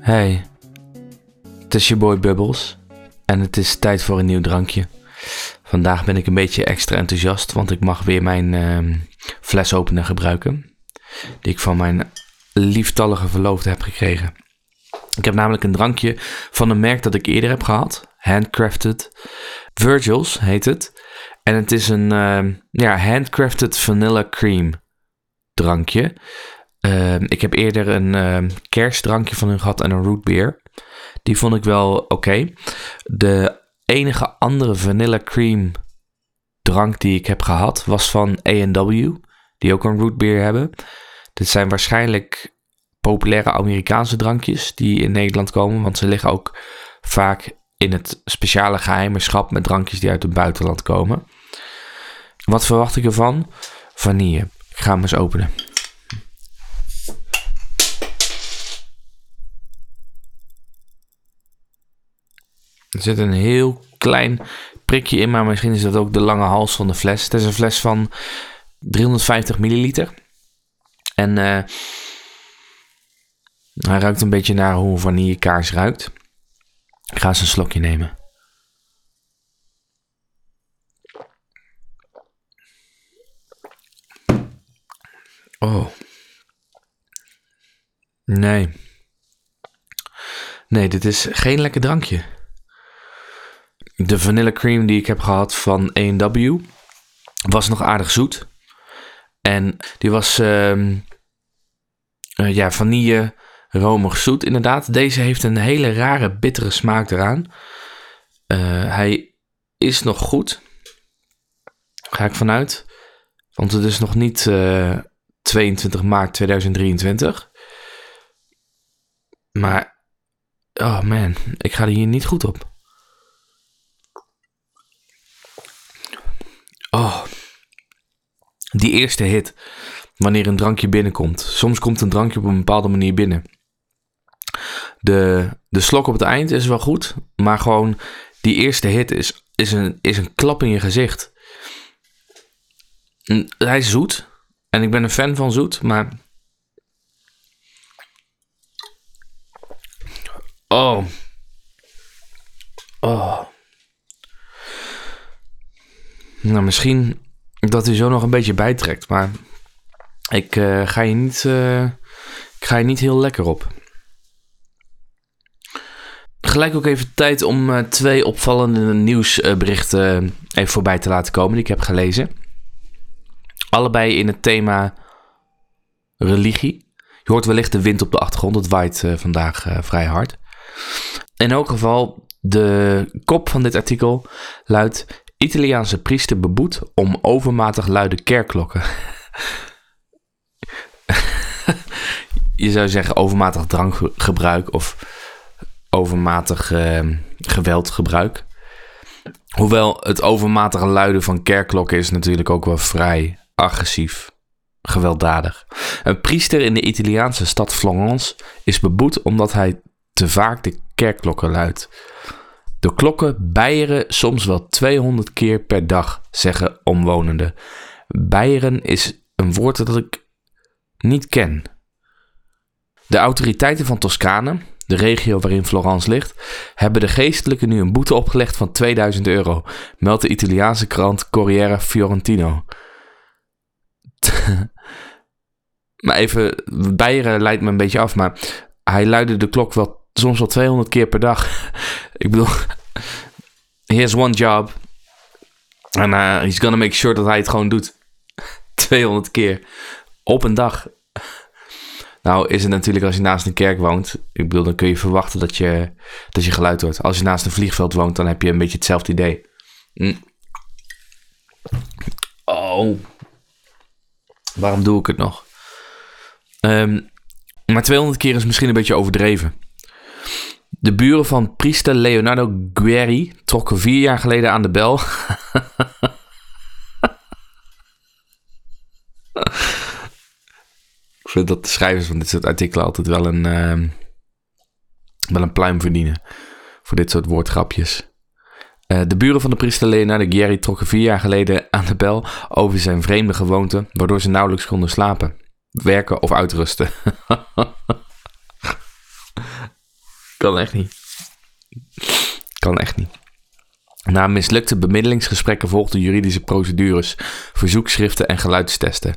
Hey, het is je boy Bubbles en het is tijd voor een nieuw drankje. Vandaag ben ik een beetje extra enthousiast, want ik mag weer mijn ehm, flesopener gebruiken. Die ik van mijn lieftallige verloofde heb gekregen. Ik heb namelijk een drankje van een merk dat ik eerder heb gehad. Handcrafted. Virgils heet het. En het is een ehm, ja, handcrafted vanilla cream drankje. Ehm, ik heb eerder een ehm, kerstdrankje van hun gehad en een root beer. Die vond ik wel oké. De enige andere vanilla cream drank die ik heb gehad was van A&W. Die ook een root beer hebben. Dit zijn waarschijnlijk populaire Amerikaanse drankjes die in Nederland komen. Want ze liggen ook vaak in het speciale geheime schap met drankjes die uit het buitenland komen. Wat verwacht ik ervan? Vanille. Ik ga hem eens openen. Er zit een heel klein prikje in, maar misschien is dat ook de lange hals van de fles. Het is een fles van 350 milliliter. En uh, hij ruikt een beetje naar hoe vanillekaars ruikt. Ik ga eens een slokje nemen. Oh. Nee. Nee, dit is geen lekker drankje. De vanilla cream die ik heb gehad van A&W was nog aardig zoet. En die was uh, uh, ja, vanille, romig zoet inderdaad. Deze heeft een hele rare bittere smaak eraan. Uh, hij is nog goed. Ga ik vanuit. Want het is nog niet 22 maart 2023. Maar, oh man, ik ga er hier niet goed op. Oh, die eerste hit. Wanneer een drankje binnenkomt. Soms komt een drankje op een bepaalde manier binnen. De, de slok op het eind is wel goed. Maar gewoon die eerste hit is, is, een, is een klap in je gezicht. Hij is zoet. En ik ben een fan van zoet. Maar. Oh. Oh. Nou, misschien dat hij zo nog een beetje bijtrekt, maar ik uh, ga je niet, uh, ik ga je niet heel lekker op. Gelijk ook even tijd om uh, twee opvallende nieuwsberichten even voorbij te laten komen die ik heb gelezen. Allebei in het thema religie. Je hoort wellicht de wind op de achtergrond, het waait vandaag vrij hard. In elk geval, de kop van dit artikel luidt: Italiaanse priester beboet om overmatig luide kerkklokken. je zou zeggen overmatig drankgebruik of overmatig uh, geweldgebruik. Hoewel het overmatige luiden van kerkklokken is natuurlijk ook wel vrij agressief, gewelddadig. Een priester in de Italiaanse stad Florence is beboet omdat hij te vaak de kerkklokken luidt. De klokken bijeren soms wel 200 keer per dag, zeggen omwonenden. Bijeren is een woord dat ik niet ken. De autoriteiten van Toscane, de regio waarin Florence ligt, hebben de geestelijke nu een boete opgelegd van 2000 euro, meldt de Italiaanse krant Corriere Fiorentino. maar even, bijeren leidt me een beetje af, maar hij luidde de klok wel soms wel 200 keer per dag. ik bedoel, here's one job. En uh, he's gonna make sure dat hij het gewoon doet. 200 keer op een dag. Nou is het natuurlijk als je naast een kerk woont. Ik bedoel, dan kun je verwachten dat je, dat je geluid hoort. Als je naast een vliegveld woont, dan heb je een beetje hetzelfde idee. Mm. Oh. Waarom doe ik het nog? Um, maar 200 keer is misschien een beetje overdreven. De buren van priester Leonardo Guerri trokken vier jaar geleden aan de bel. Ik vind dat de schrijvers van dit soort artikelen altijd wel een, uh, wel een pluim verdienen. Voor dit soort woordgrapjes. Uh, de buren van de priester Leonardo Guerri trokken vier jaar geleden aan de bel over zijn vreemde gewoonte, waardoor ze nauwelijks konden slapen, werken of uitrusten. Kan echt niet. Kan echt niet. Na mislukte bemiddelingsgesprekken volgden juridische procedures, verzoekschriften en geluidstesten.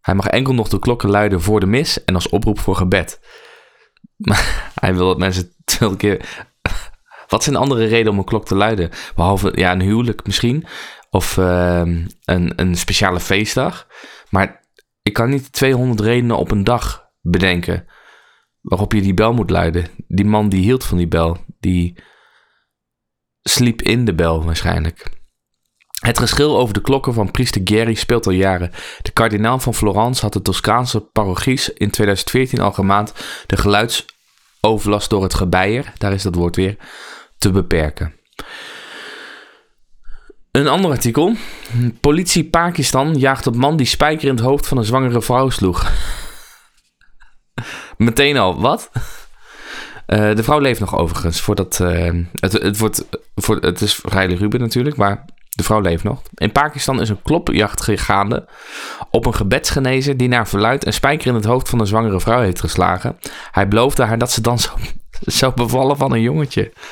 Hij mag enkel nog de klokken luiden voor de mis en als oproep voor gebed. Maar hij wil dat mensen twee keer. Wat zijn andere redenen om een klok te luiden? Behalve ja, een huwelijk misschien. Of ehm, een, een speciale feestdag. Maar ik kan niet 200 redenen op een dag bedenken waarop je die bel moet luiden. Die man die hield van die bel, die sliep in de bel waarschijnlijk. Het geschil over de klokken van priester Geri speelt al jaren. De kardinaal van Florence had de Toscaanse parochies in 2014 al gemaand de geluidsoverlast door het gebeier, daar is dat woord weer, te beperken. Een ander artikel. Politie Pakistan jaagt op man die spijker in het hoofd van een zwangere vrouw sloeg. Meteen al, wat? Uh, de vrouw leeft nog overigens. Voordat, uh, het, het, wordt, voor, het is vrij Ruben natuurlijk, maar de vrouw leeft nog. In Pakistan is een klopjacht gaande op een gebedsgenezer die naar verluid een spijker in het hoofd van een zwangere vrouw heeft geslagen. Hij beloofde haar dat ze dan zou, bevallen van een jongetje.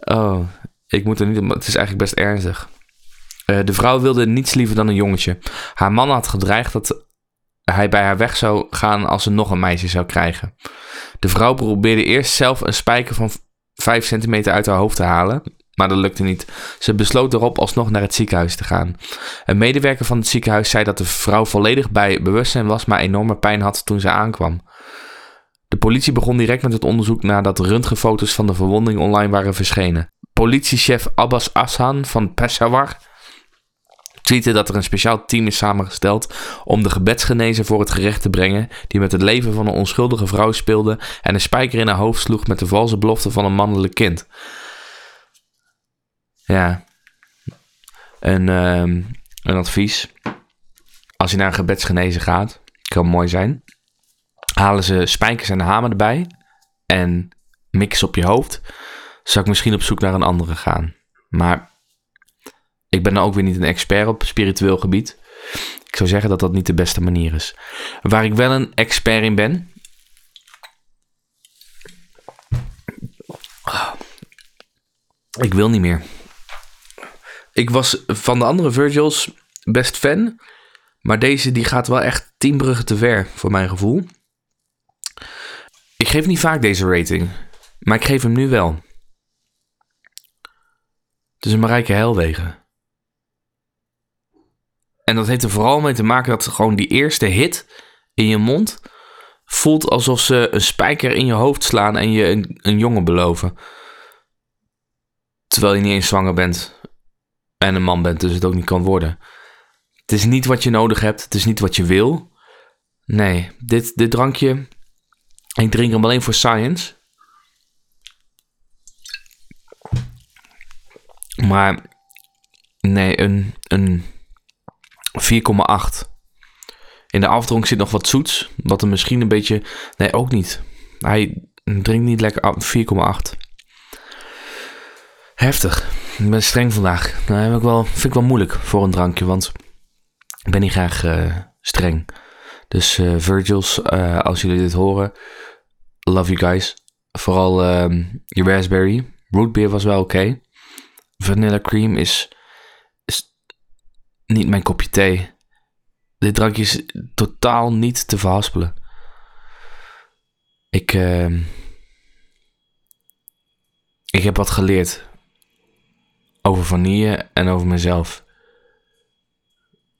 Oh, ik moet er niet... Het is eigenlijk best ernstig. Uh, de vrouw wilde niets liever dan een jongetje. Haar man had gedreigd dat hij bij haar weg zou gaan als ze nog een meisje zou krijgen. De vrouw probeerde eerst zelf een spijker van 5 centimeter uit haar hoofd te halen, maar dat lukte niet. Ze besloot erop alsnog naar het ziekenhuis te gaan. Een medewerker van het ziekenhuis zei dat de vrouw volledig bij bewustzijn was, maar enorme pijn had toen ze aankwam. De politie begon direct met het onderzoek nadat röntgenfoto's van de verwonding online waren verschenen. Politiechef Abbas Ashan van Peshawar tweette dat er een speciaal team is samengesteld om de gebedsgenezer voor het gerecht te brengen, die met het leven van een onschuldige vrouw speelde en een spijker in haar hoofd sloeg met de valse belofte van een mannelijk kind. Ja, een, ehm, een advies. Als je naar een gebedsgenezer gaat, kan mooi zijn. Halen ze spijkers en hamer erbij en mix op je hoofd. Zou ik misschien op zoek naar een andere gaan. Maar ik ben ook weer niet een expert op spiritueel gebied. Ik zou zeggen dat dat niet de beste manier is. Waar ik wel een expert in ben. Ik wil niet meer. Ik was van de andere Virgils best fan. Maar deze die gaat wel echt tien bruggen te ver voor mijn gevoel. Ik geef niet vaak deze rating. Maar ik geef hem nu wel. Het is een Marijke Helwegen. En dat heeft er vooral mee te maken dat gewoon die eerste hit in je mond voelt alsof ze een spijker in je hoofd slaan en je een, een jongen beloven. Terwijl je niet eens zwanger bent en een man bent, dus het ook niet kan worden. Het is niet wat je nodig hebt, het is niet wat je wil. Nee, dit, dit drankje, ik drink hem alleen voor science. Maar nee, een, een 4,8. In de afdronk zit nog wat zoets, wat er misschien een beetje... Nee, ook niet. Hij drinkt niet lekker 4,8. Heftig. Ik ben streng vandaag. Nou, heb ik wel, vind ik wel moeilijk voor een drankje, want ik ben niet graag uh, streng. Dus uh, Virgils, uh, als jullie dit horen, love you guys. Vooral um, je raspberry. Root beer was wel oké. Vanilla cream is niet mijn kopje thee. Dit drankje is totaal niet te verhaspelen. Ik, uh, ik heb wat geleerd over vanille en over mezelf.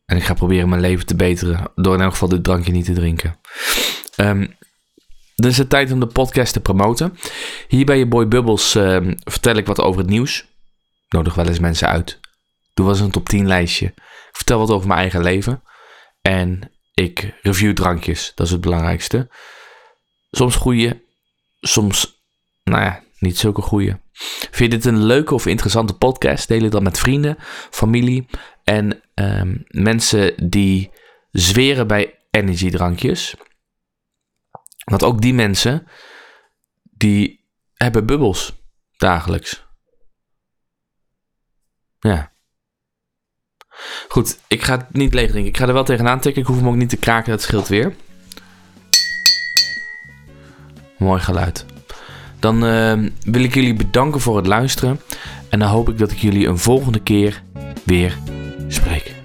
En ik ga proberen mijn leven te beteren door in elk geval dit drankje niet te drinken. Um, dan is het tijd om de podcast te promoten. Hier bij je Boy Bubbles uh, vertel ik wat over het nieuws. Nodig wel eens mensen uit. Doe eens een top 10 lijstje vertel wat over mijn eigen leven. En ik review drankjes. Dat is het belangrijkste. Soms goede, soms, nou ja, niet zulke goede. Vind je dit een leuke of interessante podcast? Deel het dan met vrienden, familie en ehm, mensen die zweren bij energiedrankjes. Want ook die mensen, die hebben bubbels dagelijks. Ja. Goed, ik ga het niet leeg drinken. Ik ga er wel tegenaan tikken. Ik hoef hem ook niet te kraken, dat scheelt weer. Mooi geluid. Dan eh, wil ik jullie bedanken voor het luisteren. En dan hoop ik dat ik jullie een volgende keer weer spreek.